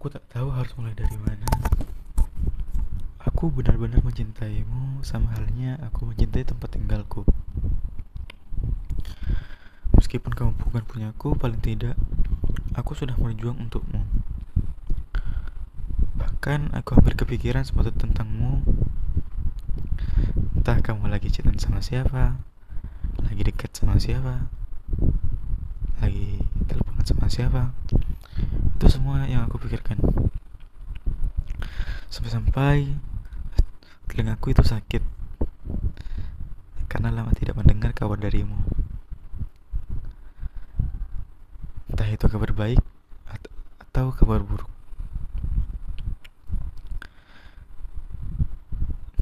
Aku tak tahu harus mulai dari mana. Aku benar-benar mencintaimu sama halnya aku mencintai tempat tinggalku. Meskipun kamu bukan punyaku, paling tidak aku sudah berjuang untukmu. Bahkan aku hampir kepikiran semata tentangmu. Entah kamu lagi cinta sama siapa, lagi dekat sama siapa, lagi teleponan sama siapa. Itu semua yang aku pikirkan. Sampai-sampai telingaku itu sakit karena lama tidak mendengar kabar darimu. Entah itu kabar baik atau kabar buruk.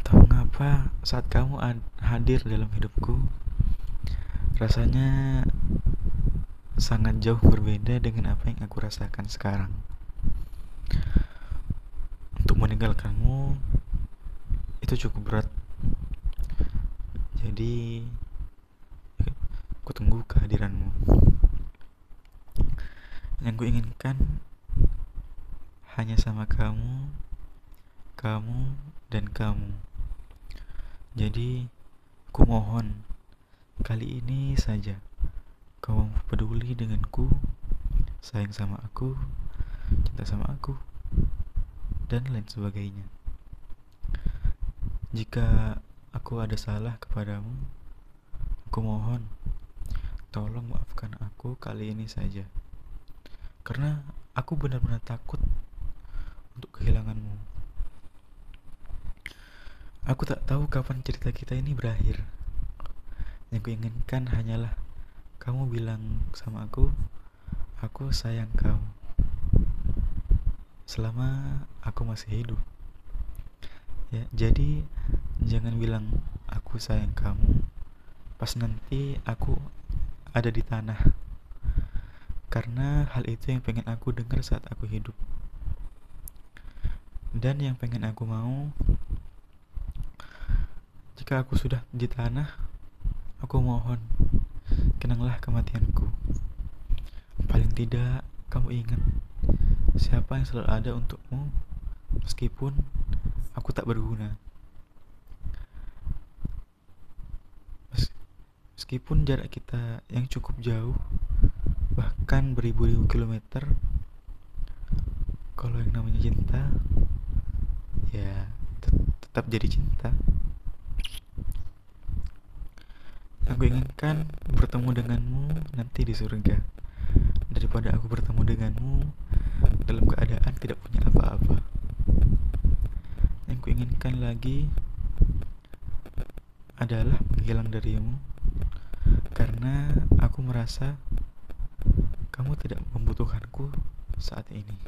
Tahu ngapa saat kamu hadir dalam hidupku, rasanya sangat jauh berbeda dengan apa yang aku rasakan sekarang. Untuk meninggalkanmu itu cukup berat. Jadi aku tunggu kehadiranmu. Yang ku inginkan hanya sama kamu kamu dan kamu. Jadi aku mohon kali ini saja kau peduli denganku sayang sama aku cinta sama aku dan lain sebagainya jika aku ada salah kepadamu, aku mohon tolong maafkan aku kali ini saja. Karena aku benar-benar takut untuk kehilanganmu. Aku tak tahu kapan cerita kita ini berakhir. Yang kuinginkan hanyalah kamu bilang sama aku, aku sayang kamu. Selama aku masih hidup. Ya, jadi jangan bilang aku sayang kamu pas nanti aku ada di tanah. Karena hal itu yang pengen aku dengar saat aku hidup. Dan yang pengen aku mau jika aku sudah di tanah, aku mohon kenanglah kematianku. Paling tidak kamu ingat siapa yang selalu ada untukmu meskipun aku tak berguna. Meskipun jarak kita yang cukup jauh, bahkan beribu-ribu kilometer, kalau yang namanya cinta, ya tetap jadi cinta. Aku inginkan bertemu denganmu nanti di surga. Daripada aku bertemu denganmu dalam keadaan tidak punya apa-apa. Inginkan lagi adalah menghilang darimu. Karena aku merasa kamu tidak membutuhkanku saat ini.